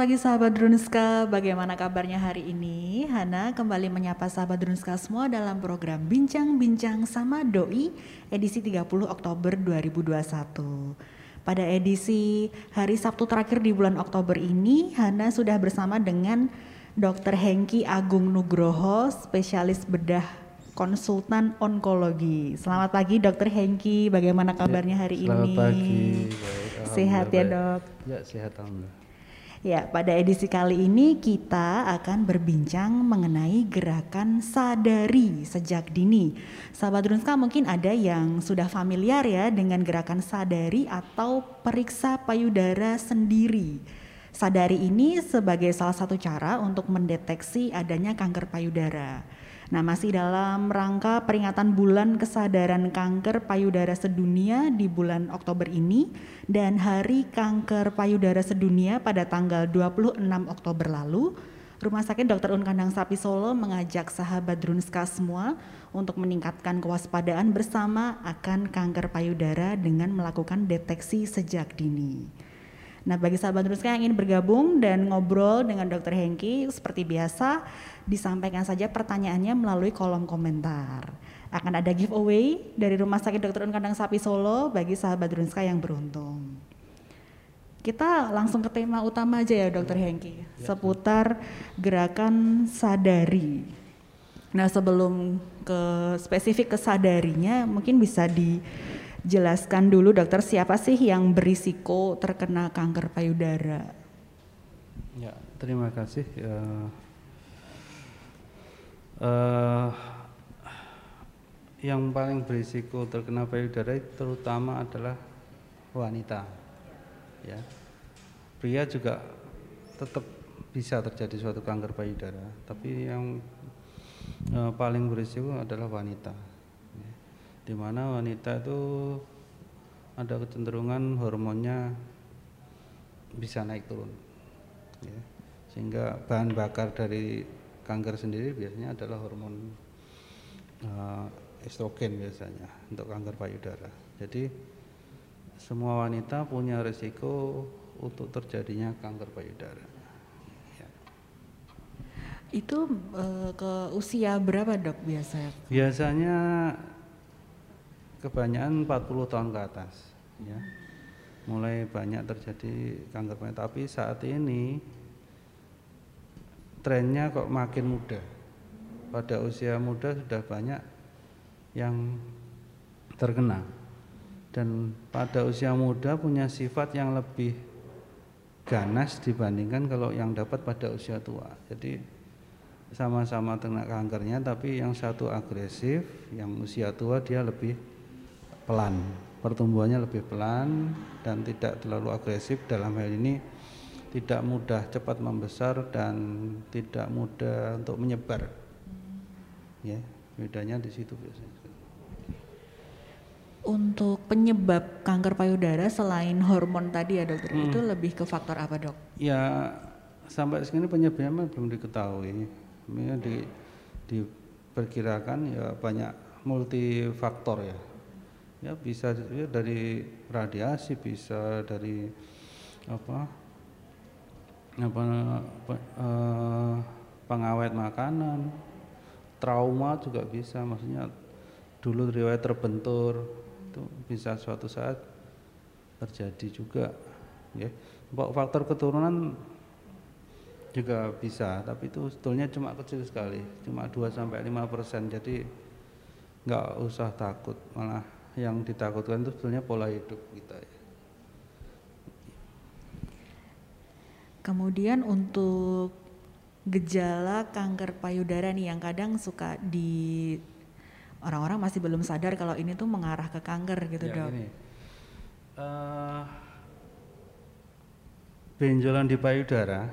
Selamat pagi sahabat Drunska, bagaimana kabarnya hari ini? Hana kembali menyapa sahabat Drunska semua dalam program Bincang-Bincang sama Doi edisi 30 Oktober 2021. Pada edisi hari Sabtu terakhir di bulan Oktober ini, Hana sudah bersama dengan Dr. Hengki Agung Nugroho, spesialis bedah konsultan onkologi. Selamat pagi Dr. Hengki, bagaimana kabarnya hari Selamat ini? pagi. Baik, Sehat ya dok? Ya sehat alhamdulillah. Ya, pada edisi kali ini kita akan berbincang mengenai gerakan sadari sejak dini. Sahabat Drunska mungkin ada yang sudah familiar ya dengan gerakan sadari atau periksa payudara sendiri. Sadari ini sebagai salah satu cara untuk mendeteksi adanya kanker payudara. Nah, masih dalam rangka peringatan bulan kesadaran kanker payudara sedunia di bulan Oktober ini dan Hari Kanker Payudara Sedunia pada tanggal 26 Oktober lalu, Rumah Sakit Dr. Un Kandang Sapi Solo mengajak sahabat Drunska semua untuk meningkatkan kewaspadaan bersama akan kanker payudara dengan melakukan deteksi sejak dini. Nah, bagi sahabat Drunska yang ingin bergabung dan ngobrol dengan Dr. Hengki, seperti biasa, disampaikan saja pertanyaannya melalui kolom komentar. Akan ada giveaway dari Rumah Sakit Dr. Un Kandang Sapi Solo bagi sahabat Drunska yang beruntung. Kita langsung ke tema utama aja ya Dr. Hengki, seputar gerakan sadari. Nah, sebelum ke spesifik ke sadarinya, mungkin bisa dijelaskan dulu dokter siapa sih yang berisiko terkena kanker payudara? Ya terima kasih. Eh, eh, yang paling berisiko terkena payudara terutama adalah wanita. Ya, pria juga tetap bisa terjadi suatu kanker payudara, tapi yang eh, paling berisiko adalah wanita. Di mana wanita itu ada kecenderungan hormonnya bisa naik turun ya. sehingga bahan bakar dari kanker sendiri biasanya adalah hormon uh, estrogen biasanya untuk kanker payudara jadi semua wanita punya risiko untuk terjadinya kanker payudara ya. Itu eh, ke usia berapa dok biasanya? biasanya kebanyakan 40 tahun ke atas ya. Mulai banyak terjadi kanker payudara tapi saat ini trennya kok makin muda. Pada usia muda sudah banyak yang terkena. Dan pada usia muda punya sifat yang lebih ganas dibandingkan kalau yang dapat pada usia tua. Jadi sama-sama kena kankernya tapi yang satu agresif yang usia tua dia lebih pelan. Pertumbuhannya lebih pelan dan tidak terlalu agresif. Dalam hal ini tidak mudah cepat membesar dan tidak mudah untuk menyebar. Ya bedanya di situ biasanya. Untuk penyebab kanker payudara selain hormon tadi ya dokter, Hmm. itu lebih ke faktor apa dok? ya sampai segini penyebabnya belum diketahui. Ini di, diperkirakan ya banyak multifaktor ya ya bisa ya dari radiasi bisa dari apa apa eh, pengawet makanan. Trauma juga bisa maksudnya dulu riwayat terbentur itu bisa suatu saat terjadi juga ya. Faktor keturunan juga bisa tapi itu sebetulnya cuma kecil sekali cuma 2 sampai 5 persen jadi nggak usah takut malah yang ditakutkan itu sebetulnya pola hidup kita ya. Kemudian untuk gejala kanker payudara nih yang kadang suka di orang-orang masih belum sadar kalau ini tuh mengarah ke kanker gitu Ya, dok. Eh, benjolan di payudara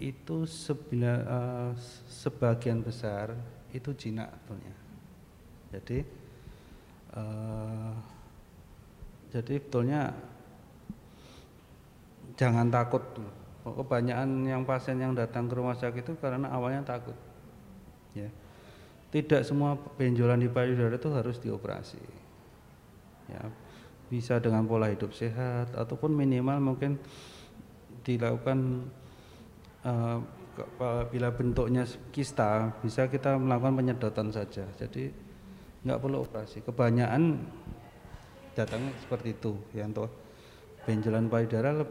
itu sebila, eh, sebagian besar itu jinak sebetulnya. Jadi eh, jadi sebetulnya jangan takut. Kebanyakan yang pasien yang datang ke rumah sakit itu karena awalnya takut. Ya. Tidak semua benjolan di payudara itu harus dioperasi. Ya, bisa dengan pola hidup sehat ataupun minimal mungkin dilakukan uh, bila bentuknya kista bisa kita melakukan penyedotan saja jadi nggak perlu operasi. Kebanyakan datangnya seperti itu. Ya untuk benjolan payudara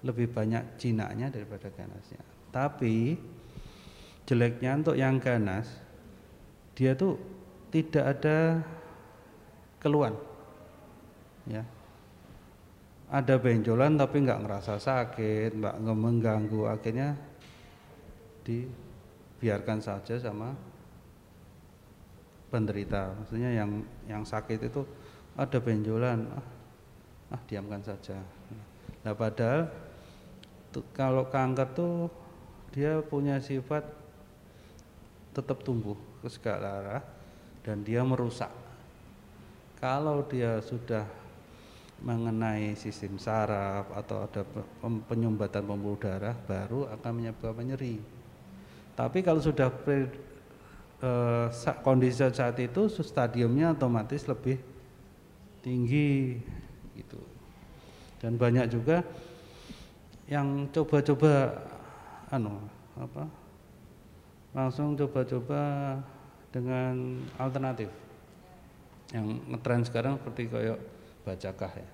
lebih banyak jinaknya daripada ganasnya. Tapi jeleknya untuk yang ganas dia tuh tidak ada keluhan. Ya. Ada benjolan tapi nggak ngerasa sakit nggak mengganggu. Akhirnya dibiarkan saja sama penderita. Maksudnya yang yang sakit itu ada benjolan. Ah, ah diamkan saja. Nah padahal tuh, kalau kanker tuh dia punya sifat tetap tumbuh ke segala arah dan dia merusak. Kalau dia sudah mengenai sistem saraf atau ada penyumbatan pembuluh darah baru akan menyebabkan nyeri. Tapi kalau sudah eh, kondisi saat itu stadiumnya otomatis lebih tinggi gitu. Dan banyak juga yang coba-coba anu apa langsung coba-coba dengan alternatif yang ngetren sekarang seperti kayak bacakah ya.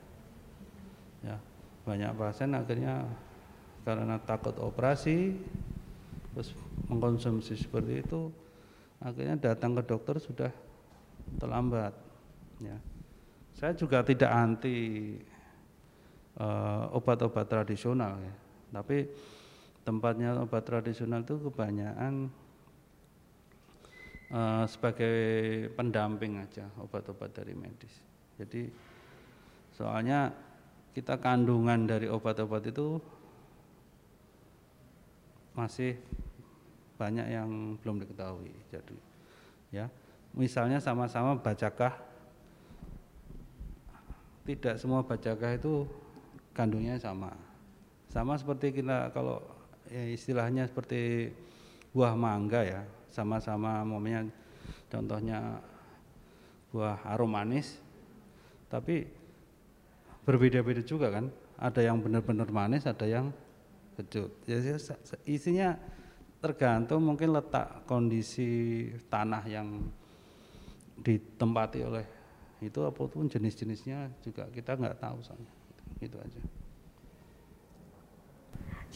Ya, banyak pasien akhirnya karena takut operasi terus mengkonsumsi seperti itu akhirnya datang ke dokter sudah terlambat ya. Saya juga tidak anti uh, obat-obat tradisional ya. Tapi tempatnya obat tradisional itu kebanyakan uh, sebagai pendamping aja obat-obat dari medis. Jadi soalnya kita kandungan dari obat-obat itu masih banyak yang belum diketahui. Jadi ya, misalnya sama-sama bacakah tidak semua bacakah itu kandungnya sama. Sama seperti kita kalau ya istilahnya seperti buah mangga ya, sama-sama momennya contohnya buah arom manis tapi berbeda-beda juga kan ada yang benar-benar manis ada yang kecut jadi isinya tergantung mungkin letak kondisi tanah yang ditempati oleh itu apa pun jenis-jenisnya juga kita nggak tahu soalnya itu aja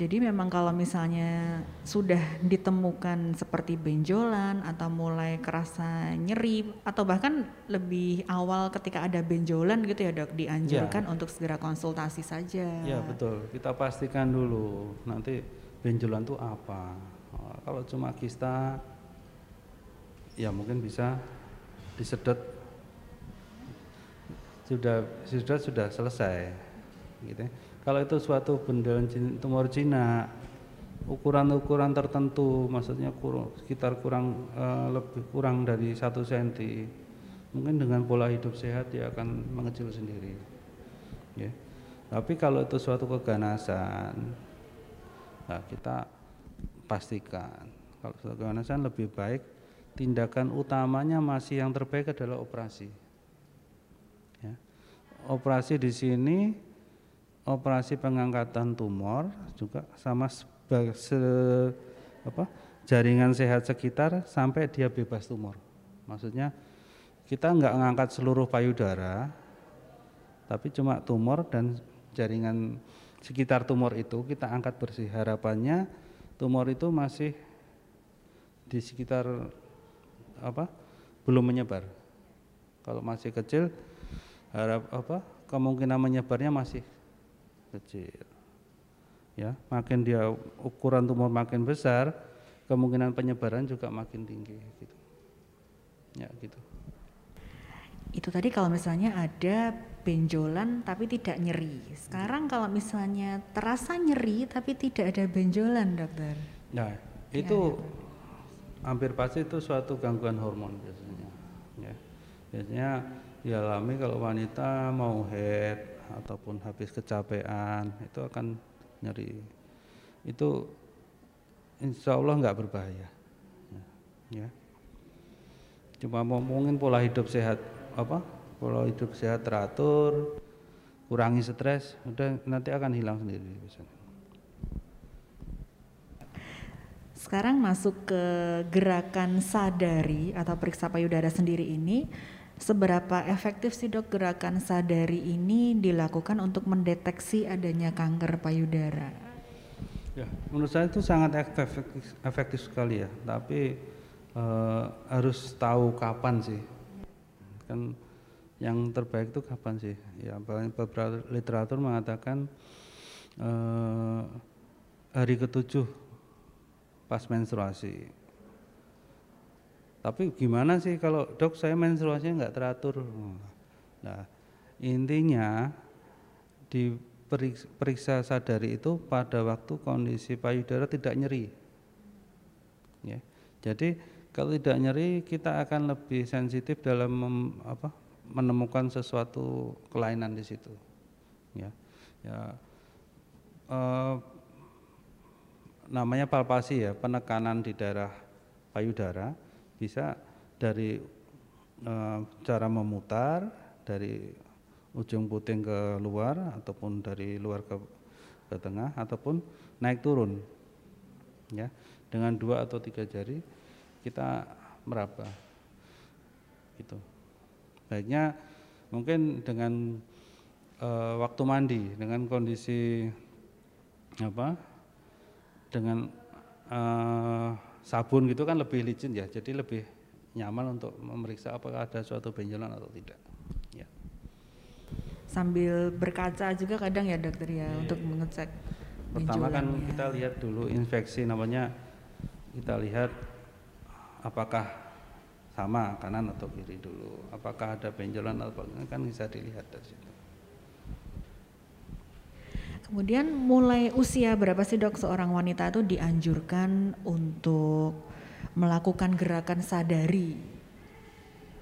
jadi memang kalau misalnya sudah ditemukan seperti benjolan atau mulai kerasa nyeri atau bahkan lebih awal ketika ada benjolan gitu ya dok dianjurkan ya. untuk segera konsultasi saja. Ya betul kita pastikan dulu nanti benjolan itu apa. Oh, kalau cuma kista ya mungkin bisa disedot. Sudah sudah sudah selesai gitu ya. Kalau itu suatu benda tumor jinak ukuran-ukuran tertentu maksudnya kurang, sekitar kurang uh, lebih kurang dari satu senti mungkin dengan pola hidup sehat dia akan mengecil sendiri ya. Tapi kalau itu suatu keganasan nah kita pastikan kalau suatu keganasan lebih baik tindakan utamanya masih yang terbaik adalah operasi ya operasi di sini operasi pengangkatan tumor juga sama se, apa, jaringan sehat sekitar sampai dia bebas tumor. Maksudnya kita nggak ngangkat seluruh payudara, tapi cuma tumor dan jaringan sekitar tumor itu kita angkat bersih. Harapannya tumor itu masih di sekitar apa belum menyebar. Kalau masih kecil harap apa kemungkinan menyebarnya masih kecil. Ya, makin dia ukuran tumor makin besar, kemungkinan penyebaran juga makin tinggi gitu. Ya, gitu. Itu tadi kalau misalnya ada benjolan tapi tidak nyeri. Sekarang kalau misalnya terasa nyeri tapi tidak ada benjolan, Dokter. Nah, itu ya, hampir pasti itu suatu gangguan hormon biasanya. Ya. Biasanya dialami kalau wanita mau head ataupun habis kecapean itu akan nyeri itu insya Allah nggak berbahaya ya cuma ngomongin pola hidup sehat apa pola hidup sehat teratur kurangi stres udah nanti akan hilang sendiri biasanya Sekarang masuk ke gerakan sadari atau periksa payudara sendiri ini. Seberapa efektif sih dok gerakan sadari ini dilakukan untuk mendeteksi adanya kanker payudara? Ya, menurut saya itu sangat efektif, efektif sekali ya. Tapi eh, harus tahu kapan sih. Kan yang terbaik itu kapan sih? Ya, beberapa literatur mengatakan eh, hari ketujuh pas menstruasi tapi gimana sih kalau dok saya menstruasinya nggak teratur? Nah intinya di periksa sadari itu pada waktu kondisi payudara tidak nyeri. Ya. Jadi kalau tidak nyeri kita akan lebih sensitif dalam mem, apa, menemukan sesuatu kelainan di situ. Ya, ya. Eh, namanya palpasi ya penekanan di daerah payudara bisa dari e, cara memutar dari ujung puting ke luar ataupun dari luar ke, ke tengah ataupun naik turun. Ya dengan dua atau tiga jari kita meraba. Itu baiknya mungkin dengan e, waktu mandi dengan kondisi apa dengan e, sabun gitu kan lebih licin ya, jadi lebih nyaman untuk memeriksa apakah ada suatu benjolan atau tidak. Ya. Sambil berkaca juga kadang ya dokter ya, ya untuk mengecek. Pertama kan kita lihat dulu infeksi namanya kita lihat apakah sama kanan atau kiri dulu, apakah ada benjolan atau kan bisa dilihat dari situ. Kemudian mulai usia berapa sih dok seorang wanita itu dianjurkan untuk melakukan gerakan sadari?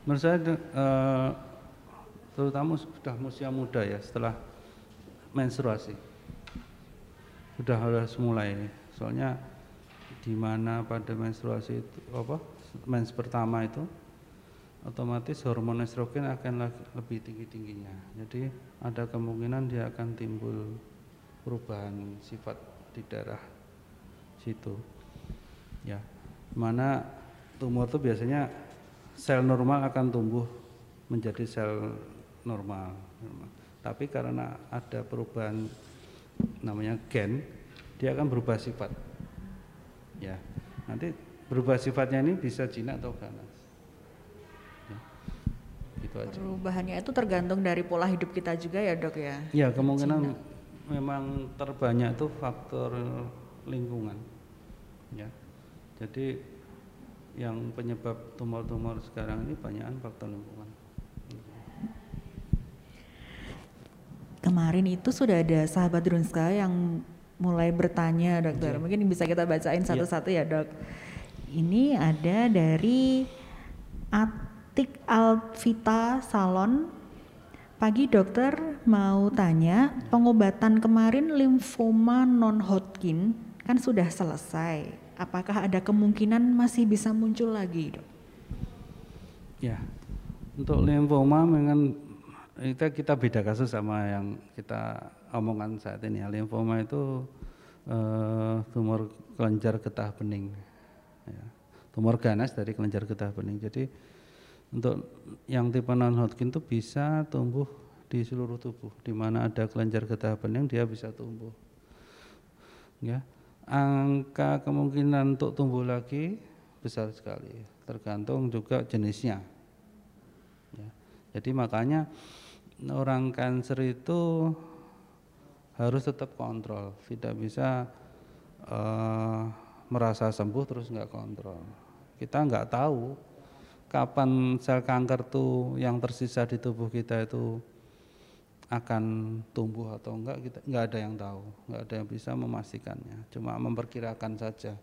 Menurut saya uh, terutama sudah usia muda ya setelah menstruasi sudah harus mulai soalnya di mana pada menstruasi itu apa mens pertama itu otomatis hormon estrogen akan lebih tinggi tingginya jadi ada kemungkinan dia akan timbul perubahan sifat di darah situ. Ya mana tumor itu biasanya sel normal akan tumbuh menjadi sel normal. Tapi karena ada perubahan namanya gen dia akan berubah sifat. Ya nanti berubah sifatnya ini bisa jinak atau ganas ya, gitu aja. perubahannya itu tergantung dari pola hidup kita juga ya dok ya ya kemungkinan jinak memang terbanyak itu faktor lingkungan ya jadi yang penyebab tumor-tumor sekarang ini banyakan faktor lingkungan kemarin itu sudah ada sahabat Drunska yang mulai bertanya dokter ya. mungkin bisa kita bacain iya. satu-satu ya. ya dok ini ada dari Atik Alvita Salon Pagi dokter, mau tanya, pengobatan kemarin limfoma non-Hodgkin kan sudah selesai. Apakah ada kemungkinan masih bisa muncul lagi, dok? Ya, untuk limfoma memang kita kita beda kasus sama yang kita omongan saat ini. Limfoma itu uh, tumor kelenjar getah bening. Tumor ganas dari kelenjar getah bening. Jadi untuk yang tipe non Hodgkin itu bisa tumbuh di seluruh tubuh, di mana ada kelenjar getah bening dia bisa tumbuh. Ya, angka kemungkinan untuk tumbuh lagi besar sekali, tergantung juga jenisnya. Ya, jadi makanya orang kanker itu harus tetap kontrol, tidak bisa uh, merasa sembuh terus nggak kontrol. Kita nggak tahu kapan sel kanker tuh yang tersisa di tubuh kita itu akan tumbuh atau enggak kita enggak ada yang tahu enggak ada yang bisa memastikannya. Cuma memperkirakan saja.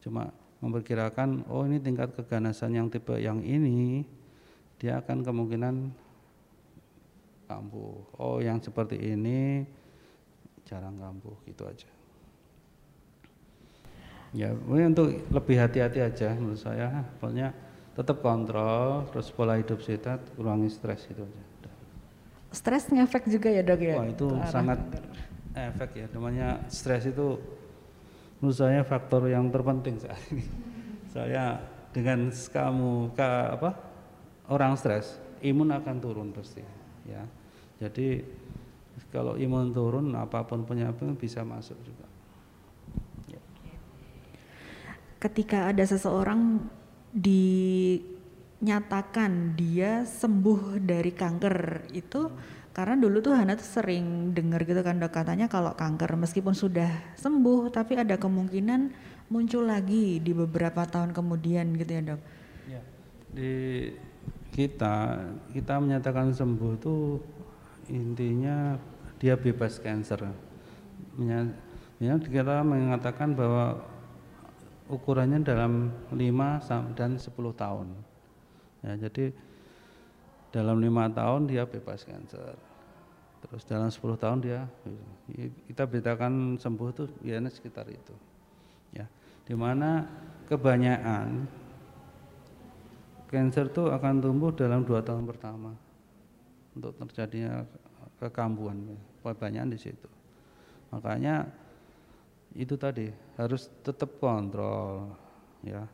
Cuma memperkirakan oh ini tingkat keganasan yang tipe yang ini dia akan kemungkinan kambuh. Oh yang seperti ini jarang kambuh gitu aja ya mungkin untuk lebih hati-hati aja menurut saya pokoknya tetap kontrol terus pola hidup sehat kurangi stres itu aja stres ngefek juga ya dok ya wah itu sangat efek ya namanya stres itu menurut saya faktor yang terpenting saat ini. Saya dengan kamu ke apa orang stres, imun akan turun pasti, ya. Jadi kalau imun turun, apa pun penyakit bisa masuk juga. Ya. Ketika ada seseorang dinyatakan dia sembuh dari kanker itu karena dulu tuh Hana tuh sering dengar gitu kan dok katanya kalau kanker meskipun sudah sembuh tapi ada kemungkinan muncul lagi di beberapa tahun kemudian gitu ya dok. Ya, di kita kita menyatakan sembuh tuh intinya dia bebas kanker. Ya, kita mengatakan bahwa ukurannya dalam 5 dan 10 tahun. Ya, jadi dalam lima tahun dia bebas kanker. Terus dalam 10 tahun dia kita bedakan sembuh itu biasanya sekitar itu. Ya di mana kebanyakan kanker itu akan tumbuh dalam dua tahun pertama untuk terjadinya kekambuhan. Kebanyakan di situ. Makanya itu tadi harus tetap kontrol ya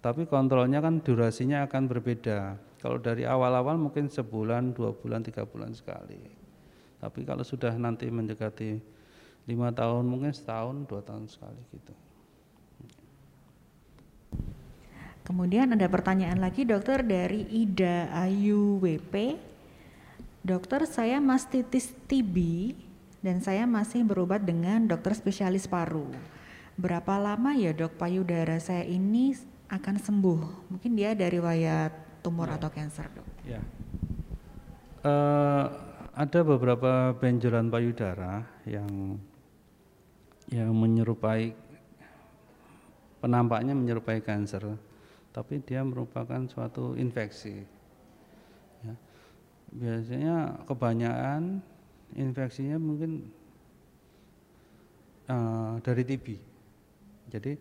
tapi kontrolnya kan durasinya akan berbeda kalau dari awal-awal mungkin sebulan, dua bulan, tiga bulan sekali. Tapi kalau sudah nanti mendekati lima tahun, mungkin setahun, dua tahun sekali gitu. Kemudian ada pertanyaan lagi dokter dari Ida Ayu WP. Dokter, saya mastitis TB dan saya masih berobat dengan dokter spesialis paru. Berapa lama ya dok payudara saya ini akan sembuh? Mungkin dia dari riwayat tumor ya. atau kanker dok? Ya. Uh, ada beberapa benjolan payudara yang yang menyerupai penampaknya menyerupai kanker, tapi dia merupakan suatu infeksi. Ya. Biasanya kebanyakan infeksinya mungkin uh, dari TB. Jadi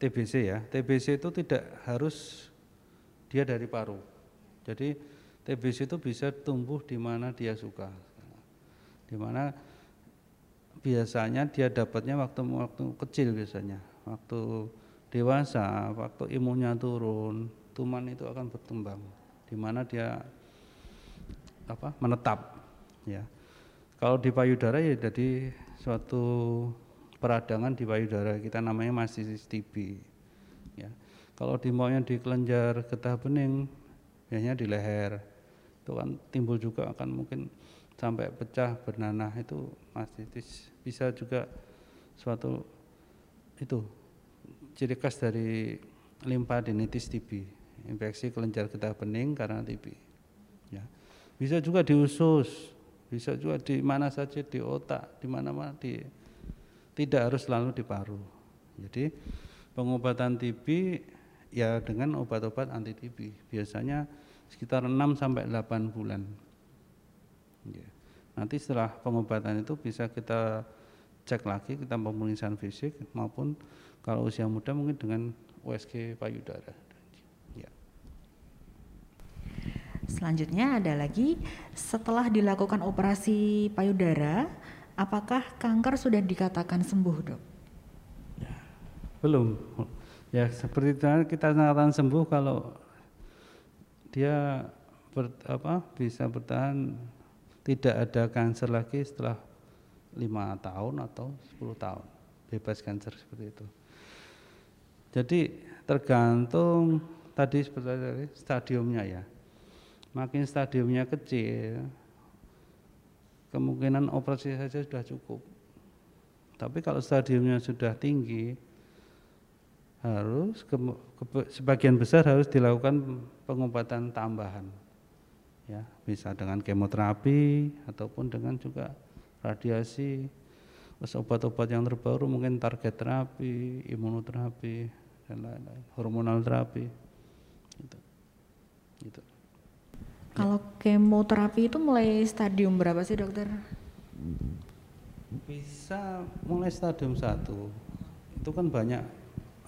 TBC ya, TBC itu tidak harus dia dari paru. Jadi TBC itu bisa tumbuh di mana dia suka. Di mana biasanya dia dapatnya waktu-waktu kecil biasanya. Waktu dewasa, waktu imunnya turun, tuman itu akan berkembang. Di mana dia apa? menetap ya. Kalau di payudara ya jadi suatu peradangan di payudara kita namanya mastitis TB ya kalau di maunya di kelenjar getah bening, biasanya di leher. Itu kan timbul juga akan mungkin sampai pecah bernanah itu mastitis. Bisa juga suatu itu ciri khas dari limfadenitis TB, infeksi kelenjar getah bening karena TB. Ya. Bisa juga di usus, bisa juga di mana saja di otak, di mana-mana di tidak harus selalu di paru. Jadi pengobatan TB ya dengan obat-obat anti TB biasanya sekitar 6 sampai 8 bulan. Ya. Nanti setelah pengobatan itu bisa kita cek lagi kita pemeriksaan fisik maupun kalau usia muda mungkin dengan USG payudara. Ya. Selanjutnya ada lagi setelah dilakukan operasi payudara, apakah kanker sudah dikatakan sembuh, Dok? Ya, belum Ya seperti itu kita nyatakan sembuh kalau dia ber, apa, bisa bertahan tidak ada kanker lagi setelah lima tahun atau 10 tahun bebas kanker seperti itu. Jadi tergantung tadi seperti stadiumnya ya. Makin stadiumnya kecil, kemungkinan operasi saja sudah cukup. Tapi kalau stadiumnya sudah tinggi, harus ke, ke, sebagian besar harus dilakukan pengobatan tambahan ya bisa dengan kemoterapi ataupun dengan juga radiasi terus obat-obat yang terbaru mungkin target terapi imunoterapi dan lain-lain hormonal terapi gitu. gitu. Kalau kemoterapi itu mulai stadium berapa sih dokter bisa mulai stadium satu itu kan banyak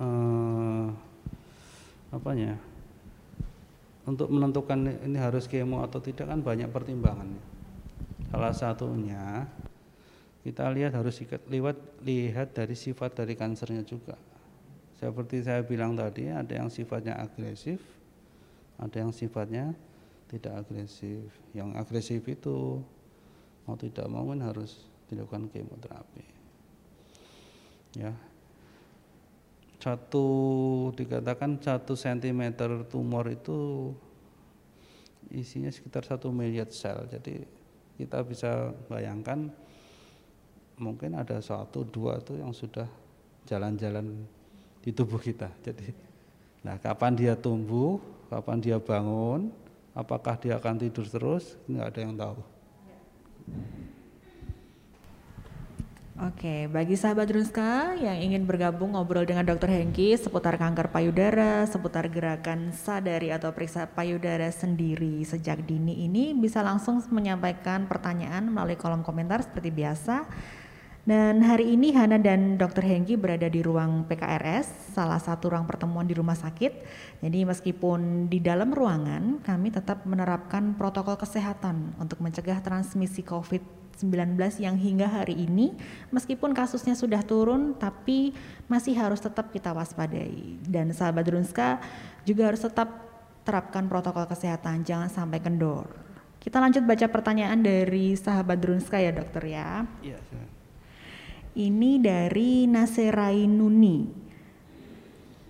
eh, apanya untuk menentukan ini harus kemo atau tidak kan banyak pertimbangannya. Salah satunya kita lihat harus lihat lihat dari sifat dari kansernya juga. Seperti saya bilang tadi, ada yang sifatnya agresif, ada yang sifatnya tidak agresif. Yang agresif itu mau tidak mau kan harus dilakukan kemoterapi. Ya, satu dikatakan satu sentimeter tumor itu isinya sekitar satu miliar sel. Jadi kita bisa bayangkan mungkin ada satu dua itu yang sudah jalan-jalan di tubuh kita. Jadi, nah kapan dia tumbuh, kapan dia bangun, apakah dia akan tidur terus, nggak ada yang tahu. Oke, bagi sahabat Runska yang ingin bergabung ngobrol dengan Dr. Hengki seputar kanker payudara, seputar gerakan sadari atau periksa payudara sendiri sejak dini ini bisa langsung menyampaikan pertanyaan melalui kolom komentar seperti biasa dan hari ini Hana dan Dr. Hengki berada di ruang PKRS, salah satu ruang pertemuan di rumah sakit. Jadi meskipun di dalam ruangan, kami tetap menerapkan protokol kesehatan untuk mencegah transmisi COVID-19 yang hingga hari ini, meskipun kasusnya sudah turun, tapi masih harus tetap kita waspadai. Dan sahabat Drunska juga harus tetap terapkan protokol kesehatan, jangan sampai kendor. Kita lanjut baca pertanyaan dari sahabat Drunska ya dokter ya. Iya, ini dari Naserainuni.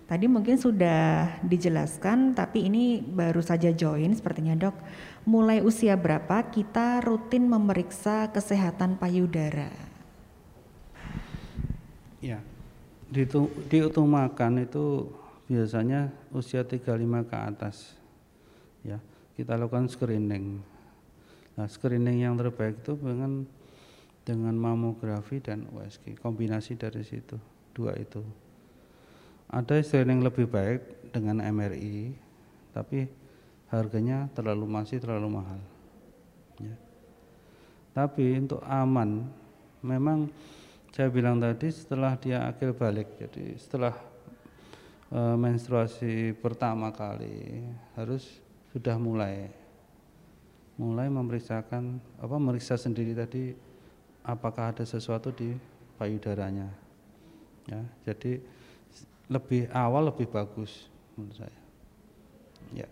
Tadi mungkin sudah dijelaskan, tapi ini baru saja join sepertinya dok. Mulai usia berapa kita rutin memeriksa kesehatan payudara? Ya, diutamakan itu biasanya usia 35 ke atas. Ya, kita lakukan screening. Nah, screening yang terbaik itu dengan dengan mamografi dan USG kombinasi dari situ dua itu. Ada screening lebih baik dengan MRI tapi harganya terlalu masih terlalu mahal. Ya. tapi untuk aman memang saya bilang tadi setelah dia akhir balik jadi setelah e, menstruasi pertama kali harus sudah mulai. Mulai memeriksakan apa meriksa sendiri tadi apakah ada sesuatu di payudaranya. Ya, jadi lebih awal lebih bagus menurut saya. Ya.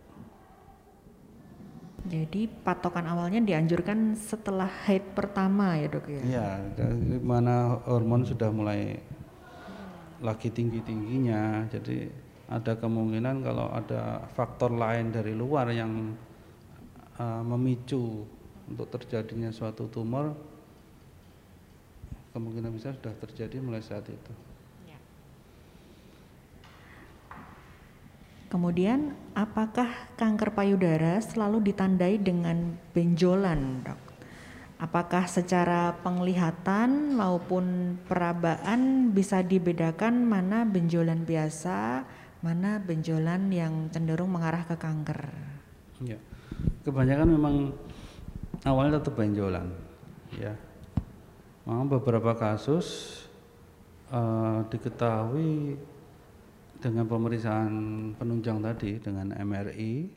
Jadi patokan awalnya dianjurkan setelah haid pertama ya dok ya? Iya, mana hormon sudah mulai lagi tinggi-tingginya, jadi ada kemungkinan kalau ada faktor lain dari luar yang uh, memicu untuk terjadinya suatu tumor, kemungkinan besar sudah terjadi mulai saat itu. Ya. Kemudian, apakah kanker payudara selalu ditandai dengan benjolan, dok? Apakah secara penglihatan maupun perabaan bisa dibedakan mana benjolan biasa, mana benjolan yang cenderung mengarah ke kanker? Ya, kebanyakan memang awalnya tetap benjolan, ya memang beberapa kasus uh, diketahui dengan pemeriksaan penunjang tadi dengan MRI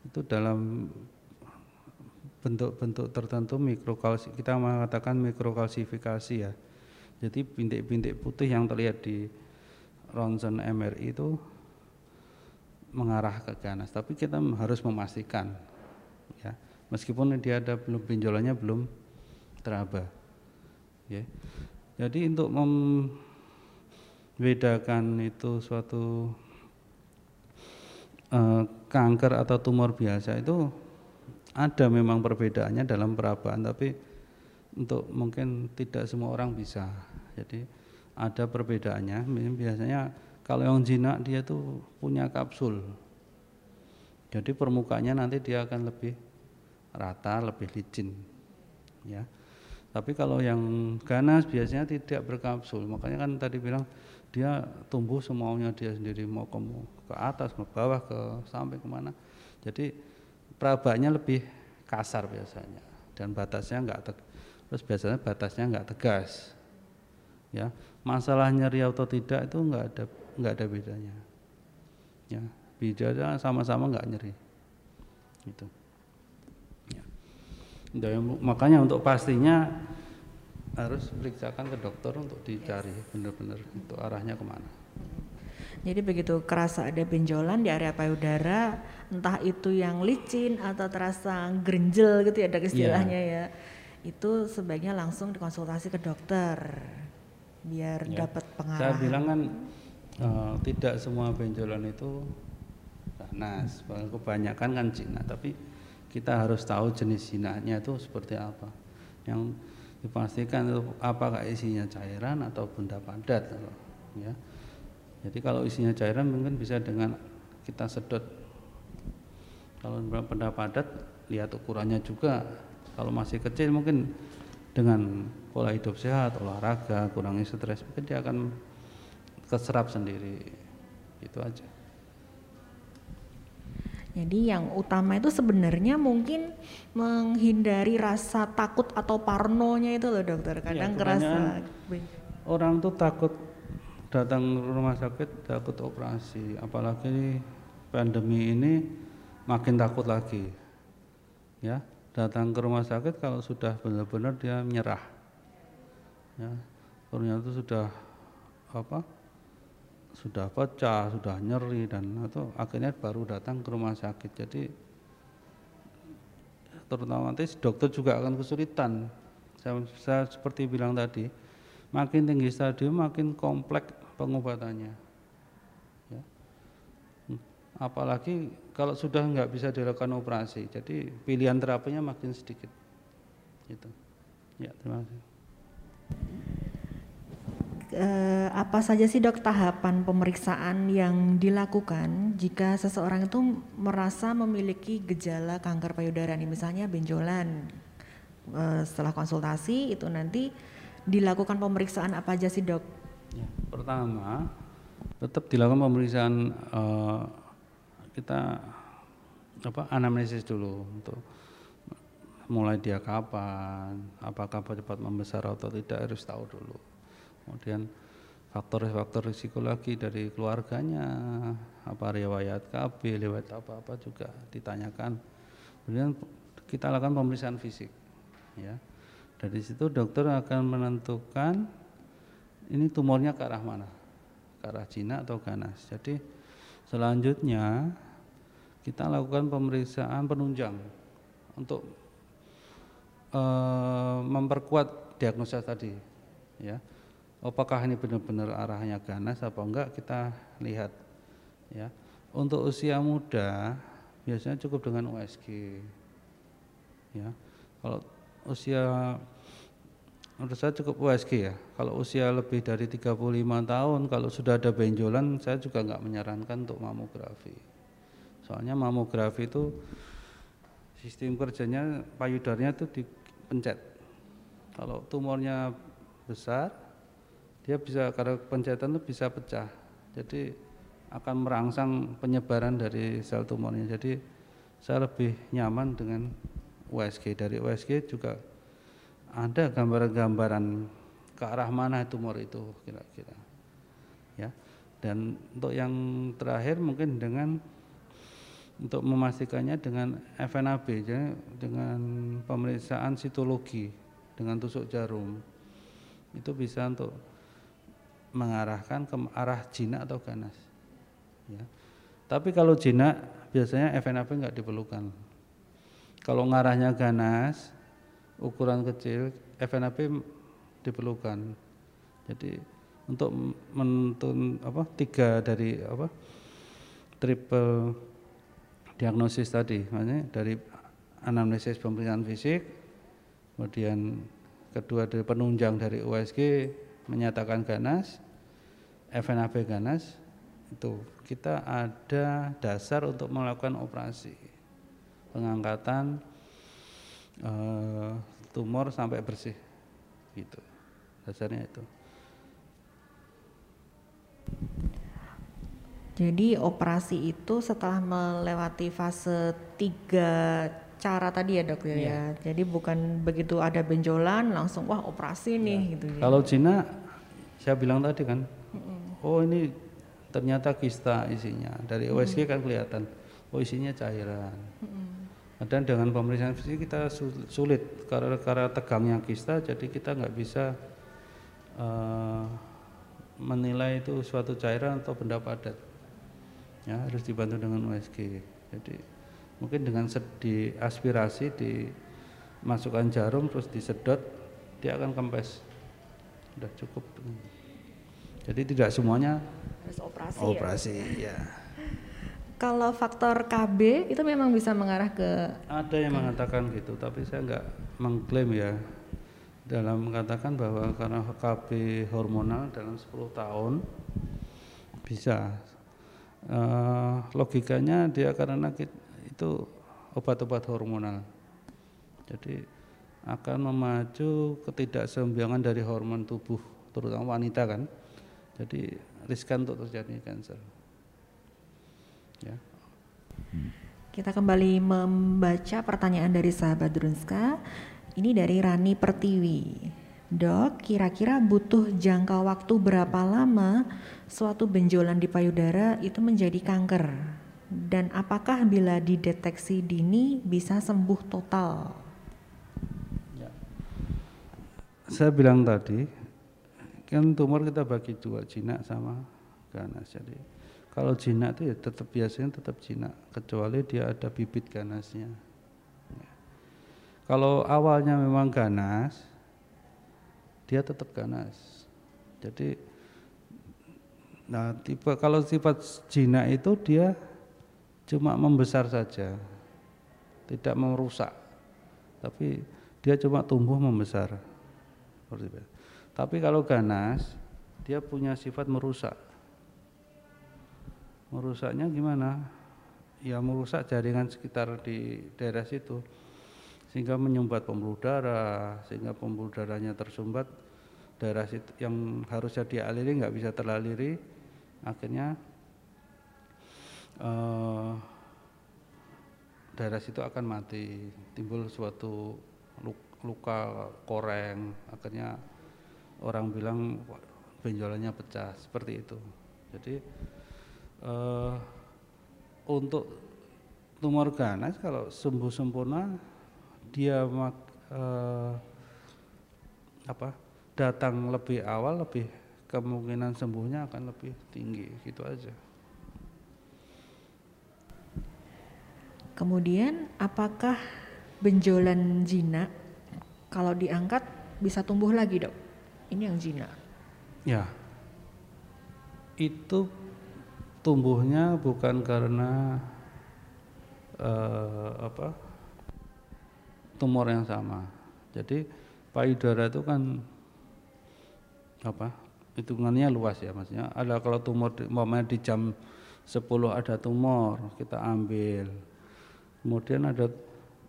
itu dalam bentuk-bentuk tertentu mikrokalsi kita mengatakan mikrokalsifikasi ya. Jadi bintik-bintik putih yang terlihat di ronsen MRI itu mengarah ke ganas tapi kita harus memastikan ya. Meskipun dia ada belum benjolannya belum teraba ya. Jadi untuk membedakan itu suatu uh, kanker atau tumor biasa itu ada memang perbedaannya dalam perabaan tapi untuk mungkin tidak semua orang bisa. Jadi ada perbedaannya. Biasanya kalau yang jinak dia tuh punya kapsul. Jadi permukaannya nanti dia akan lebih rata, lebih licin. Ya. Tapi kalau yang ganas biasanya tidak berkapsul. Makanya kan tadi bilang dia tumbuh semaunya dia sendiri mau ke, ke atas, ke bawah, ke sampai ke mana. Jadi perabaknya lebih kasar biasanya dan batasnya enggak te, terus biasanya batasnya enggak tegas. Ya, masalah nyeri atau tidak itu enggak ada enggak ada bedanya. Ya, bedanya sama-sama enggak nyeri. Itu. Ya. makanya untuk pastinya harus periksakan ke dokter untuk dicari benar-benar itu arahnya ke mana. Jadi begitu kerasa ada benjolan di area payudara, entah itu yang licin atau terasa gerenjel gitu ya ada istilahnya yeah. ya, itu sebaiknya langsung dikonsultasi ke dokter biar yeah. dapat pengarahan. Saya bilang kan uh, tidak semua benjolan itu ganas, kebanyakan kan Cina, tapi kita harus tahu jenis jinanya itu seperti apa. Yang dipastikan itu apakah isinya cairan atau benda padat ya. Jadi kalau isinya cairan mungkin bisa dengan kita sedot. Kalau benda padat lihat ukurannya juga. Kalau masih kecil mungkin dengan pola hidup sehat olahraga kurangi stres mungkin dia akan keserap sendiri. Itu aja jadi yang utama itu sebenarnya mungkin menghindari rasa takut atau parnonya itu loh dokter. Iya, Kadang ya, kerasa orang tuh takut datang rumah sakit takut operasi, apalagi pandemi ini makin takut lagi. Ya, datang ke rumah sakit kalau sudah benar-benar dia menyerah. Ya, ternyata sudah apa? Sudah pecah, sudah nyeri dan itu akhirnya baru datang ke rumah sakit. Jadi terutama nanti dokter juga akan kesulitan. Saya, saya seperti bilang tadi, makin tinggi stadium makin kompleks pengobatannya. Ya. Apalagi kalau sudah nggak bisa dilakukan operasi, jadi pilihan terapinya makin sedikit. Gitu. Ya, terima kasih eh, apa saja sih dok tahapan pemeriksaan yang dilakukan jika seseorang itu merasa memiliki gejala kanker payudara nih misalnya benjolan eh, setelah konsultasi itu nanti dilakukan pemeriksaan apa aja sih dok? Ya, pertama tetap dilakukan pemeriksaan eh, kita apa anamnesis dulu untuk mulai dia kapan, apakah cepat membesar atau tidak harus tahu dulu kemudian faktor-faktor risiko lagi dari keluarganya apa riwayat KB riwayat apa-apa juga ditanyakan. Kemudian kita lakukan pemeriksaan fisik ya. Dari situ dokter akan menentukan ini tumornya ke arah mana ke arah Cina atau ganas. Jadi selanjutnya kita lakukan pemeriksaan penunjang untuk e, memperkuat diagnosa tadi ya apakah ini benar-benar arahnya ganas apa enggak kita lihat ya. Untuk usia muda biasanya cukup dengan USG ya. Kalau usia menurut saya cukup USG ya. Kalau usia lebih dari 35 tahun kalau sudah ada benjolan saya juga enggak menyarankan untuk mamografi. Soalnya mamografi itu sistem kerjanya payudarnya itu dipencet. Kalau tumornya besar dia bisa karena pencetan itu bisa pecah. Jadi akan merangsang penyebaran dari sel tumornya. Jadi saya lebih nyaman dengan USG dari USG juga ada gambaran-gambaran ke arah mana tumor itu kira-kira. Ya. Dan untuk yang terakhir mungkin dengan untuk memastikannya dengan FNAB jadi dengan pemeriksaan sitologi dengan tusuk jarum. Itu bisa untuk mengarahkan ke arah jinak atau ganas. Ya. Tapi kalau jinak biasanya FNAP nggak diperlukan. Kalau ngarahnya ganas, ukuran kecil, FNAP diperlukan. Jadi untuk menentukan apa tiga dari apa triple diagnosis tadi, maksudnya dari anamnesis pemeriksaan fisik, kemudian kedua dari penunjang dari USG, menyatakan ganas, FNAB ganas, itu kita ada dasar untuk melakukan operasi pengangkatan e, tumor sampai bersih, gitu. Dasarnya itu. Jadi operasi itu setelah melewati fase tiga cara tadi ya dok ya. ya. Jadi bukan begitu ada benjolan langsung wah operasi nih ya. gitu. Ya. Kalau Cina saya bilang tadi kan, mm oh ini ternyata kista isinya. Dari USG kan kelihatan, oh isinya cairan. Mm dan dengan pemeriksaan fisik kita sulit. Karena karena tegangnya kista jadi kita nggak bisa uh, menilai itu suatu cairan atau benda padat. Ya harus dibantu dengan USG jadi mungkin dengan di aspirasi dimasukkan jarum terus disedot dia akan kempes. Sudah cukup jadi tidak semuanya harus operasi operasi ya, ya. Kalau faktor KB itu memang bisa mengarah ke Ada yang mengatakan gitu, tapi saya nggak mengklaim ya. Dalam mengatakan bahwa karena KB hormonal dalam 10 tahun bisa. Uh, logikanya dia karena itu obat-obat hormonal. Jadi akan memacu ketidakseimbangan dari hormon tubuh terutama wanita kan jadi riskan untuk terjadi kanker Ya. Kita kembali membaca pertanyaan dari sahabat Drunska. Ini dari Rani Pertiwi. Dok, kira-kira butuh jangka waktu berapa lama suatu benjolan di payudara itu menjadi kanker? Dan apakah bila dideteksi dini bisa sembuh total? Ya. Saya bilang tadi, kan tumor kita bagi dua, jinak sama ganas. Jadi kalau jinak itu ya tetap biasanya tetap jinak, kecuali dia ada bibit ganasnya. Ya. Kalau awalnya memang ganas, dia tetap ganas. Jadi, nah tipe kalau sifat jinak itu dia cuma membesar saja, tidak merusak, tapi dia cuma tumbuh membesar. Tapi kalau ganas, dia punya sifat merusak. Merusaknya gimana? Ya merusak jaringan sekitar di daerah situ. Sehingga menyumbat pembuluh darah sehingga pembuluh darahnya tersumbat daerah situ yang harusnya dialiri nggak bisa terlaliri akhirnya eh, daerah situ akan mati timbul suatu luka koreng. Akhirnya orang bilang benjolannya pecah seperti itu jadi uh, untuk tumor ganas kalau sembuh sempurna dia uh, apa datang lebih awal lebih kemungkinan sembuhnya akan lebih tinggi gitu aja. Kemudian apakah benjolan jinak kalau diangkat bisa tumbuh lagi dok? Ini yang jinak. Ya, itu tumbuhnya bukan karena uh, apa tumor yang sama. Jadi payudara itu kan apa hitungannya luas ya maksudnya. Ada kalau tumor umpamanya di jam 10 ada tumor kita ambil. Kemudian ada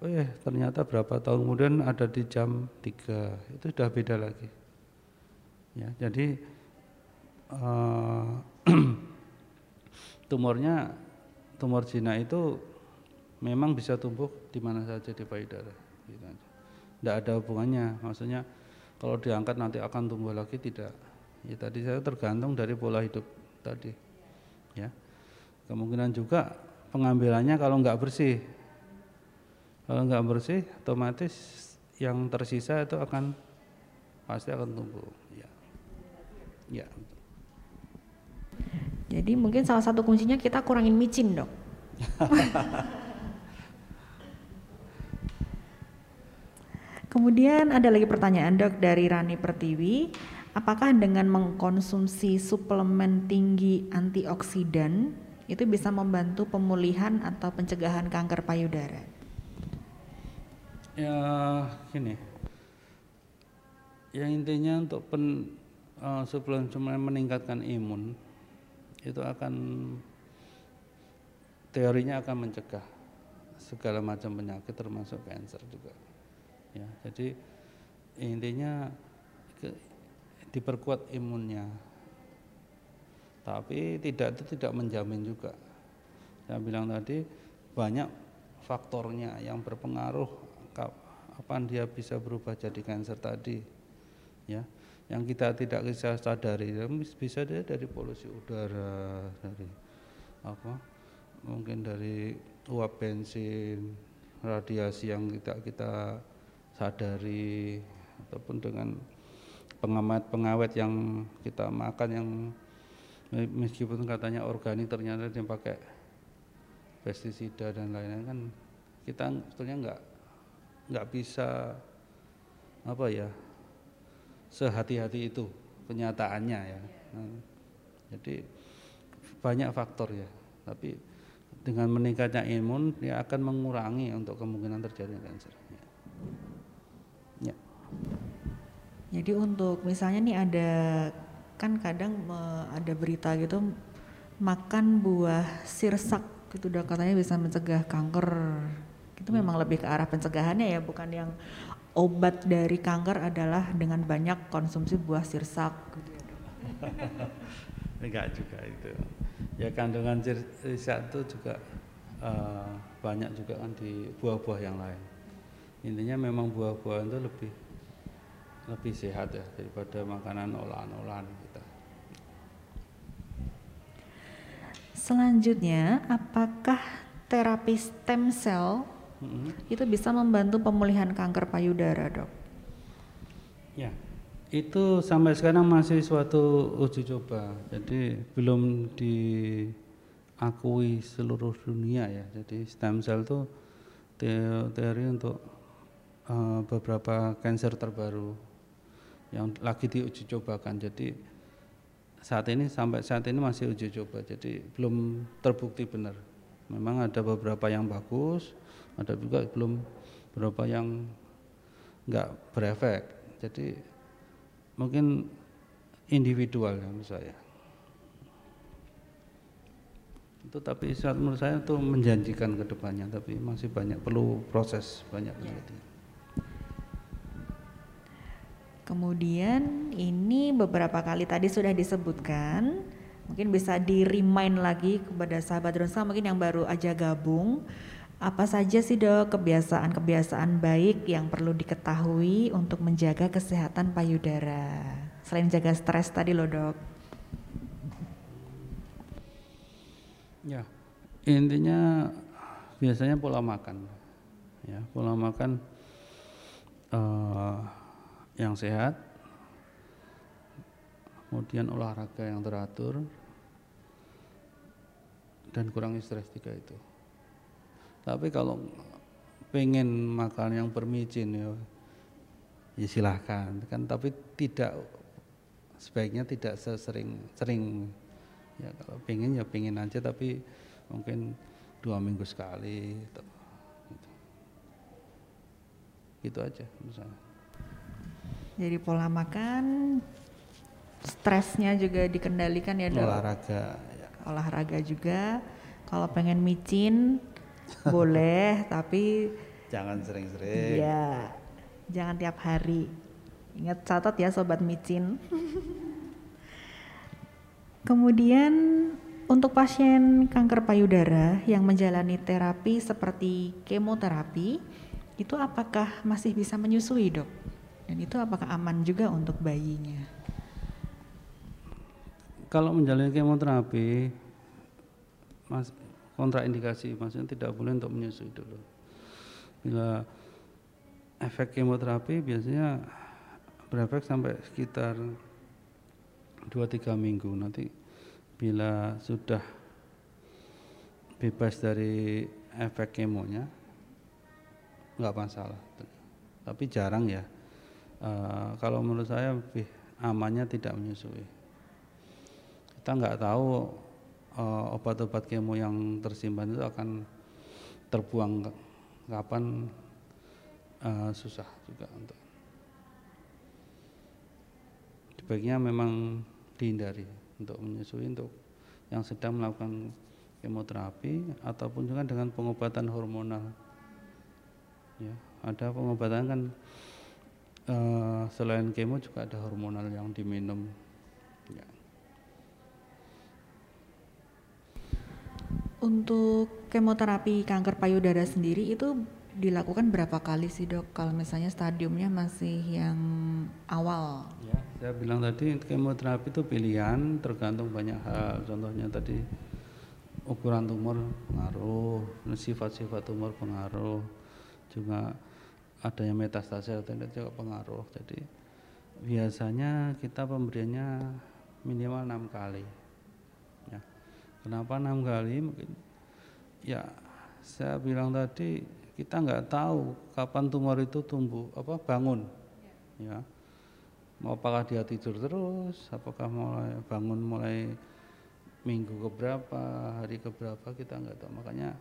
eh ternyata berapa tahun kemudian ada di jam 3 itu sudah beda lagi ya jadi uh, tumornya tumor jinak itu memang bisa tumbuh di mana saja di payudara gitu tidak ada hubungannya. Maksudnya kalau diangkat nanti akan tumbuh lagi tidak. Ya tadi saya tergantung dari pola hidup tadi ya. Kemungkinan juga pengambilannya kalau nggak bersih. Kalau nggak bersih otomatis yang tersisa itu akan pasti akan tumbuh ya ya jadi mungkin salah satu kuncinya kita kurangin micin dok. Kemudian ada lagi pertanyaan dok dari Rani Pertiwi, apakah dengan mengkonsumsi suplemen tinggi antioksidan itu bisa membantu pemulihan atau pencegahan kanker payudara? Ya gini, yang intinya untuk pen, uh, suplemen meningkatkan imun itu akan teorinya akan mencegah segala macam penyakit termasuk kanker juga. Ya, jadi intinya ke, diperkuat imunnya. Tapi tidak itu tidak menjamin juga. Saya bilang tadi banyak faktornya yang berpengaruh kapan dia bisa berubah jadi kanker tadi. Ya yang kita tidak bisa sadari bisa dia dari polusi udara dari apa mungkin dari uap bensin radiasi yang tidak kita sadari ataupun dengan pengamat-pengawet yang kita makan yang meskipun katanya organik ternyata dia pakai pestisida dan lain-lain kan kita sebetulnya nggak nggak bisa apa ya sehati-hati itu kenyataannya ya nah, jadi banyak faktor ya tapi dengan meningkatnya imun dia akan mengurangi untuk kemungkinan terjadinya kanker. Ya. ya. Jadi untuk misalnya nih ada kan kadang ada berita gitu makan buah sirsak itu udah katanya bisa mencegah kanker. Itu hmm. memang lebih ke arah pencegahannya ya, bukan yang obat dari kanker adalah dengan banyak konsumsi buah sirsak gitu ya. Enggak juga itu. Ya kandungan zat itu juga uh, banyak juga kan di buah-buah yang lain. Intinya memang buah-buah itu lebih lebih sehat ya daripada makanan olahan-olahan kita. Selanjutnya apakah terapi stem cell mm-hmm. itu bisa membantu pemulihan kanker payudara dok ya itu sampai sekarang masih suatu uji coba, jadi belum diakui seluruh dunia ya. Jadi stem cell itu teori untuk uh, beberapa kanker terbaru yang lagi diuji cobakan. Jadi saat ini sampai saat ini masih uji coba, jadi belum terbukti benar. Memang ada beberapa yang bagus, ada juga belum beberapa yang nggak berefek. Jadi mungkin individual ya menurut saya. Itu tapi saat menurut saya itu menjanjikan ke depannya tapi masih banyak perlu proses banyak penelitian. Kemudian ini beberapa kali tadi sudah disebutkan mungkin bisa di remind lagi kepada sahabat Ronsa mungkin yang baru aja gabung apa saja sih dok kebiasaan-kebiasaan baik yang perlu diketahui untuk menjaga kesehatan payudara? Selain jaga stres tadi loh dok. Ya, intinya biasanya pola makan. Ya, pola makan uh, yang sehat, kemudian olahraga yang teratur, dan kurangi stres tiga itu. Tapi kalau pengen makan yang bermicin ya, ya silahkan kan. Tapi tidak sebaiknya tidak sesering sering ya kalau pengen ya pengen aja tapi mungkin dua minggu sekali gitu, gitu. gitu aja misalnya. Jadi pola makan, stresnya juga dikendalikan ya dok. Olahraga. Ya. Olahraga juga. Kalau pengen micin, boleh tapi jangan sering-sering. Ya jangan tiap hari. Ingat catat ya sobat micin. Kemudian untuk pasien kanker payudara yang menjalani terapi seperti kemoterapi itu apakah masih bisa menyusui dok? Dan itu apakah aman juga untuk bayinya? Kalau menjalani kemoterapi mas kontraindikasi maksudnya tidak boleh untuk menyusui dulu. Bila efek kemoterapi biasanya berefek sampai sekitar 2-3 minggu. Nanti bila sudah bebas dari efek kemonya nggak masalah. Tapi jarang ya. Uh, kalau menurut saya lebih amannya tidak menyusui. Kita nggak tahu uh, obat-obat kemo yang tersimpan itu akan terbuang kapan uh, susah juga untuk. Sebaiknya memang dihindari untuk menyusui untuk yang sedang melakukan kemoterapi ataupun juga dengan pengobatan hormonal. Ya ada pengobatan kan uh, selain kemo juga ada hormonal yang diminum Untuk kemoterapi kanker payudara sendiri itu dilakukan berapa kali sih dok? Kalau misalnya stadiumnya masih yang awal? Ya, saya bilang tadi kemoterapi itu pilihan tergantung banyak hal. Contohnya tadi ukuran tumor pengaruh, sifat-sifat tumor pengaruh, juga adanya metastase atau tidak juga pengaruh. Jadi biasanya kita pemberiannya minimal enam kali. Ya. Kenapa enam kali? Mungkin ya saya bilang tadi kita nggak tahu kapan tumor itu tumbuh apa bangun. Ya. Mau apakah dia tidur terus apakah mulai bangun mulai minggu keberapa hari keberapa kita nggak tahu. Makanya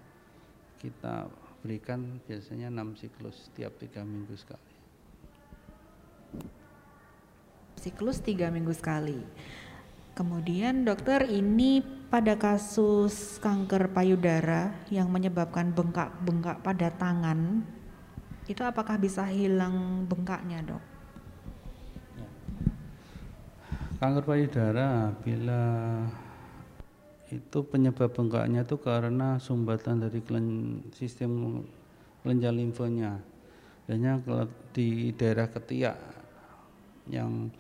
kita berikan biasanya enam siklus setiap tiga minggu sekali. Siklus tiga minggu sekali kemudian dokter ini pada kasus kanker payudara yang menyebabkan bengkak-bengkak pada tangan itu apakah bisa hilang bengkaknya dok? Kanker payudara bila itu penyebab bengkaknya itu karena sumbatan dari kelen, sistem kelenjar limfonya. Biasanya di daerah ketiak yang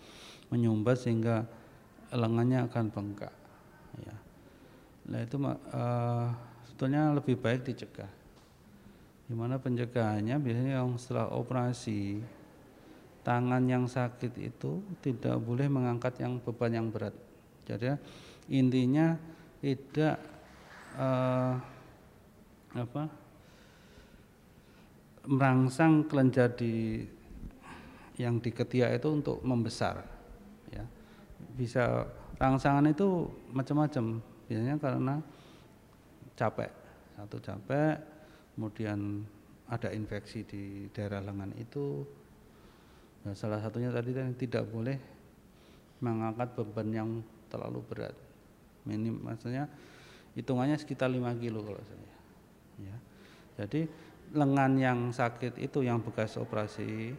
menyumbat sehingga lengannya akan bengkak. Ya. Nah itu uh, sebetulnya lebih baik dicegah. Gimana pencegahannya? Biasanya yang setelah operasi tangan yang sakit itu tidak boleh mengangkat yang beban yang berat. Jadi intinya tidak uh, apa merangsang kelenjar di yang di ketiak itu untuk membesar bisa rangsangan itu macam-macam biasanya karena capek satu capek kemudian ada infeksi di daerah lengan itu Nah, salah satunya tadi kan tidak boleh mengangkat beban yang terlalu berat. Minim maksudnya hitungannya sekitar 5 kilo kalau saya. Ya. Jadi lengan yang sakit itu yang bekas operasi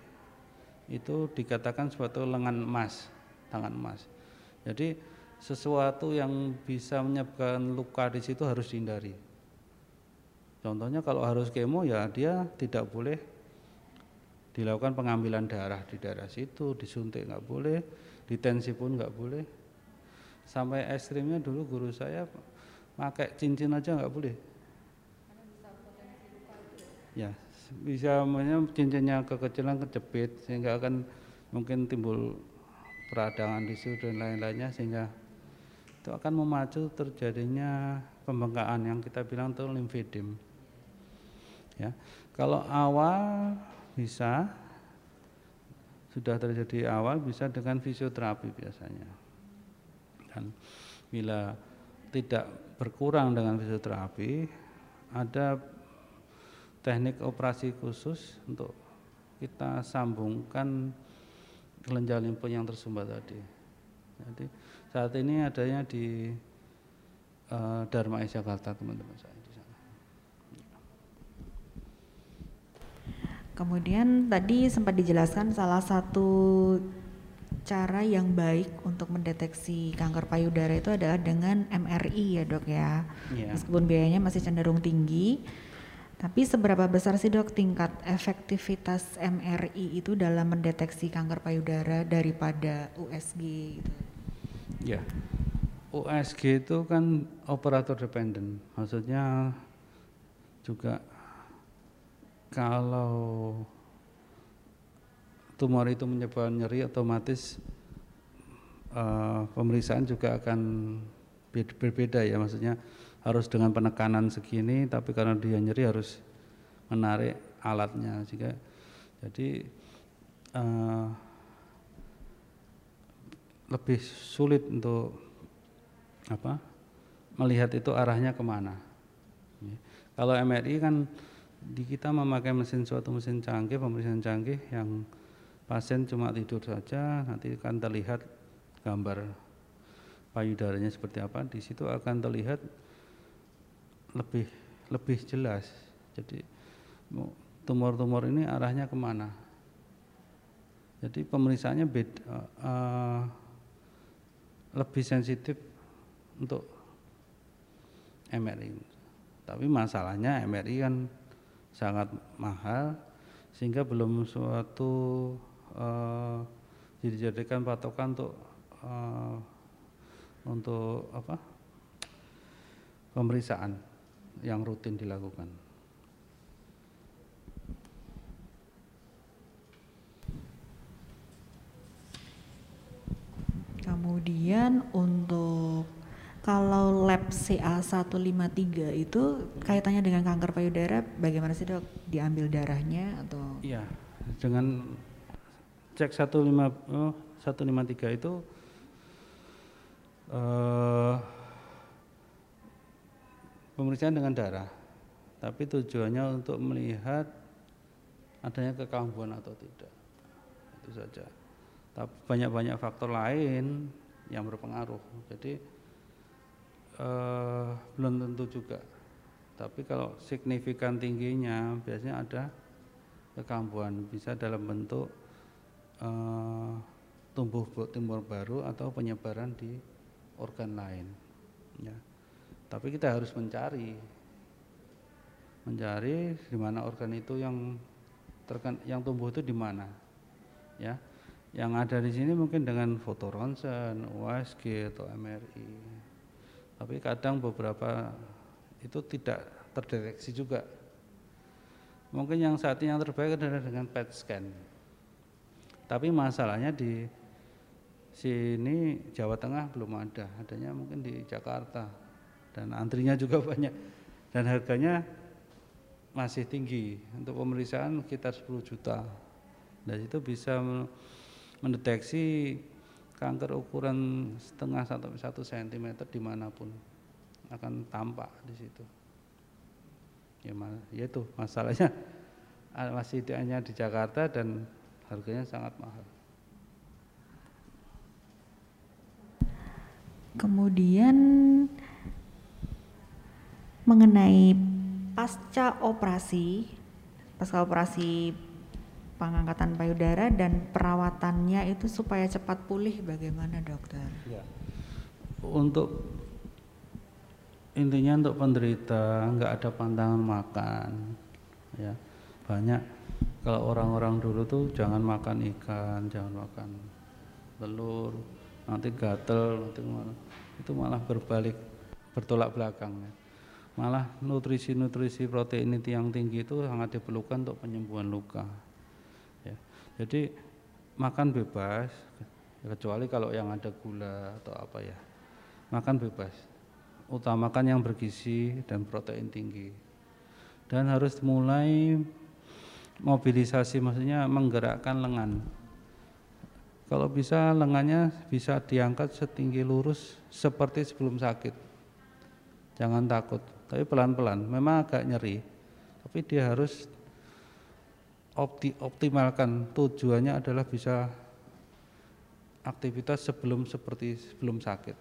itu dikatakan suatu lengan emas, tangan emas. Jadi sesuatu yang bisa menyebabkan luka di situ harus dihindari. Contohnya kalau harus kemo ya dia tidak boleh dilakukan pengambilan darah di daerah situ, disuntik nggak boleh, ditensi pun nggak boleh. Sampai ekstrimnya dulu guru saya pakai cincin aja nggak boleh. Ya, bisa cincinnya kekecilan kejepit sehingga akan mungkin timbul peradangan di situ dan lain-lainnya sehingga itu akan memacu terjadinya pembengkakan yang kita bilang itu limfedem. Ya, kalau awal bisa sudah terjadi awal bisa dengan fisioterapi biasanya dan bila tidak berkurang dengan fisioterapi ada teknik operasi khusus untuk kita sambungkan kelenjar limpo yang tersumbat tadi jadi saat ini adanya di uh, Dharma Jakarta teman-teman saya Kemudian tadi sempat dijelaskan salah satu cara yang baik untuk mendeteksi kanker payudara itu adalah dengan MRI ya dok ya. Yeah. Meskipun biayanya masih cenderung tinggi, tapi seberapa besar sih dok tingkat efektivitas MRI itu dalam mendeteksi kanker payudara daripada USG gitu? Ya. USG itu kan operator dependent, maksudnya juga kalau tumor itu menyebabkan nyeri otomatis uh, pemeriksaan juga akan berbeda ya maksudnya harus dengan penekanan segini tapi karena dia nyeri harus menarik alatnya juga jadi uh, lebih sulit untuk apa melihat itu arahnya ke mana kalau MRI kan di kita memakai mesin suatu mesin canggih, pemeriksaan canggih yang pasien cuma tidur saja, nanti akan terlihat gambar payudaranya seperti apa. Di situ akan terlihat lebih lebih jelas. Jadi tumor-tumor ini arahnya ke mana? Jadi pemeriksaannya beda, uh, lebih sensitif untuk MRI. Tapi masalahnya MRI kan sangat mahal sehingga belum suatu uh, dijadikan patokan untuk uh, untuk apa pemeriksaan yang rutin dilakukan. Kemudian untuk kalau lab CA153 itu kaitannya dengan kanker payudara bagaimana sih dok diambil darahnya atau? Iya, dengan cek 15, oh, 153 itu uh, pemeriksaan dengan darah, tapi tujuannya untuk melihat adanya kekambuhan atau tidak, itu saja. Tapi banyak-banyak faktor lain yang berpengaruh. Jadi uh, belum tentu juga. Tapi kalau signifikan tingginya biasanya ada kekambuhan bisa dalam bentuk uh, tumbuh tumor baru atau penyebaran di organ lain. Ya. Tapi kita harus mencari, mencari di mana organ itu yang terken, yang tumbuh itu di mana, ya. Yang ada di sini mungkin dengan foto ronsen, USG atau MRI. Tapi kadang beberapa itu tidak terdeteksi juga. Mungkin yang saat ini yang terbaik adalah dengan PET scan. Tapi masalahnya di sini Jawa Tengah belum ada, adanya mungkin di Jakarta dan antrinya juga banyak dan harganya masih tinggi untuk pemeriksaan sekitar 10 juta. Dan itu bisa mendeteksi kanker ukuran setengah sampai satu sentimeter di mana pun akan tampak di situ. Ya, ya itu masalahnya ah, masih hanya di Jakarta dan harganya sangat mahal. Kemudian mengenai pasca operasi, pasca operasi pengangkatan payudara dan perawatannya itu supaya cepat pulih bagaimana dokter? Ya. Untuk intinya untuk penderita nggak ada pantangan makan, ya banyak kalau orang-orang dulu tuh jangan makan ikan, jangan makan telur, nanti gatel, nanti malah, itu malah berbalik bertolak belakang. Ya. Malah nutrisi-nutrisi protein itu yang tinggi itu sangat diperlukan untuk penyembuhan luka. Jadi makan bebas, kecuali kalau yang ada gula atau apa ya. Makan bebas. Utamakan yang bergizi dan protein tinggi. Dan harus mulai mobilisasi maksudnya menggerakkan lengan. Kalau bisa lengannya bisa diangkat setinggi lurus seperti sebelum sakit. Jangan takut, tapi pelan-pelan. Memang agak nyeri, tapi dia harus opti, optimalkan. Tujuannya adalah bisa aktivitas sebelum seperti sebelum sakit.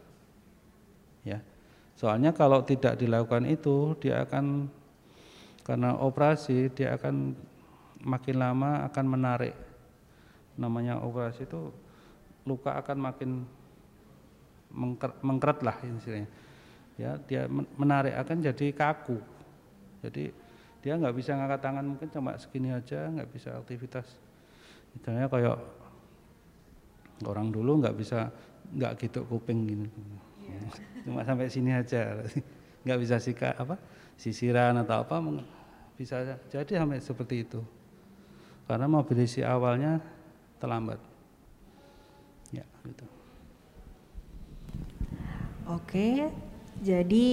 Ya. Soalnya kalau tidak dilakukan itu dia akan karena operasi dia akan makin lama akan menarik. Namanya operasi itu luka akan makin mengkeret lah istilahnya ya dia menarik akan jadi kaku. Jadi dia nggak bisa ngangkat tangan mungkin cuma segini aja nggak bisa aktivitas. Misalnya kayak orang dulu nggak bisa nggak gitu kuping gini. Yeah. cuma sampai sini aja. Nggak bisa sika apa sisiran atau apa bisa jadi sampai seperti itu. Karena mobilisasi awalnya terlambat. Ya gitu. Oke jadi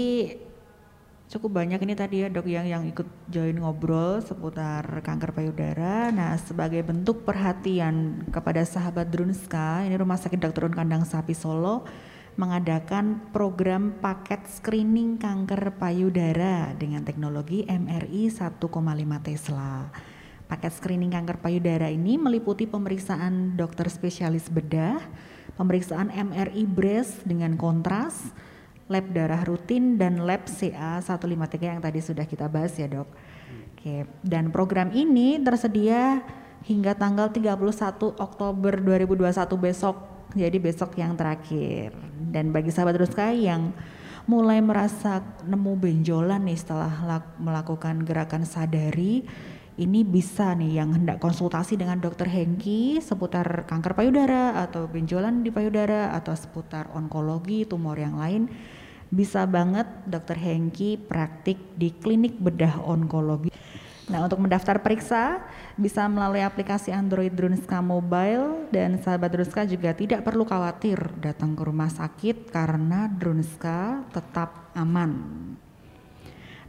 cukup banyak ini tadi ya dok yang yang ikut join ngobrol seputar kanker payudara. Nah sebagai bentuk perhatian kepada sahabat Drunska, ini Rumah Sakit Dr. Kandang Sapi Solo mengadakan program paket screening kanker payudara dengan teknologi MRI 1,5 Tesla. Paket screening kanker payudara ini meliputi pemeriksaan dokter spesialis bedah, pemeriksaan MRI breast dengan kontras, lab darah rutin dan lab CA 153 yang tadi sudah kita bahas ya dok. Oke, dan program ini tersedia hingga tanggal 31 Oktober 2021 besok. Jadi besok yang terakhir. Dan bagi sahabat Ruska yang mulai merasa nemu benjolan nih setelah melakukan gerakan sadari, ini bisa nih yang hendak konsultasi dengan dokter Hengki seputar kanker payudara atau benjolan di payudara atau seputar onkologi, tumor yang lain bisa banget dokter Hengki praktik di klinik bedah onkologi. Nah, untuk mendaftar periksa bisa melalui aplikasi Android Drunska Mobile dan sahabat Drunska juga tidak perlu khawatir datang ke rumah sakit karena Drunska tetap aman.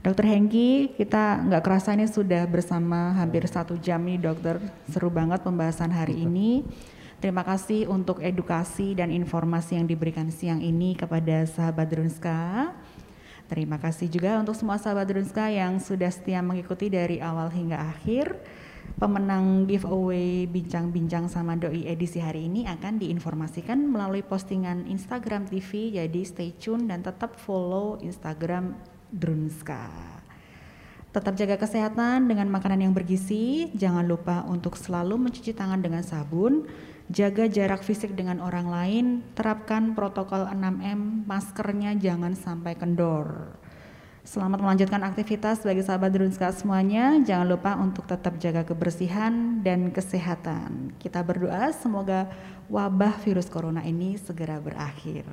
Dokter Hengki, kita nggak kerasa ini sudah bersama hampir satu jam nih dokter. Seru banget pembahasan hari ini. Terima kasih untuk edukasi dan informasi yang diberikan siang ini kepada sahabat Drunska. Terima kasih juga untuk semua sahabat Drunska yang sudah setia mengikuti dari awal hingga akhir. Pemenang giveaway bincang-bincang sama doi edisi hari ini akan diinformasikan melalui postingan Instagram TV. Jadi stay tune dan tetap follow Instagram Drunska. Tetap jaga kesehatan dengan makanan yang bergizi. Jangan lupa untuk selalu mencuci tangan dengan sabun jaga jarak fisik dengan orang lain, terapkan protokol 6M, maskernya jangan sampai kendor. Selamat melanjutkan aktivitas bagi sahabat Drunska semuanya. Jangan lupa untuk tetap jaga kebersihan dan kesehatan. Kita berdoa semoga wabah virus corona ini segera berakhir.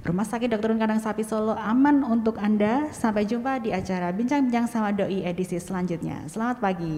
Rumah Sakit Dr. Kandang Sapi Solo aman untuk Anda. Sampai jumpa di acara Bincang-Bincang sama Doi edisi selanjutnya. Selamat pagi.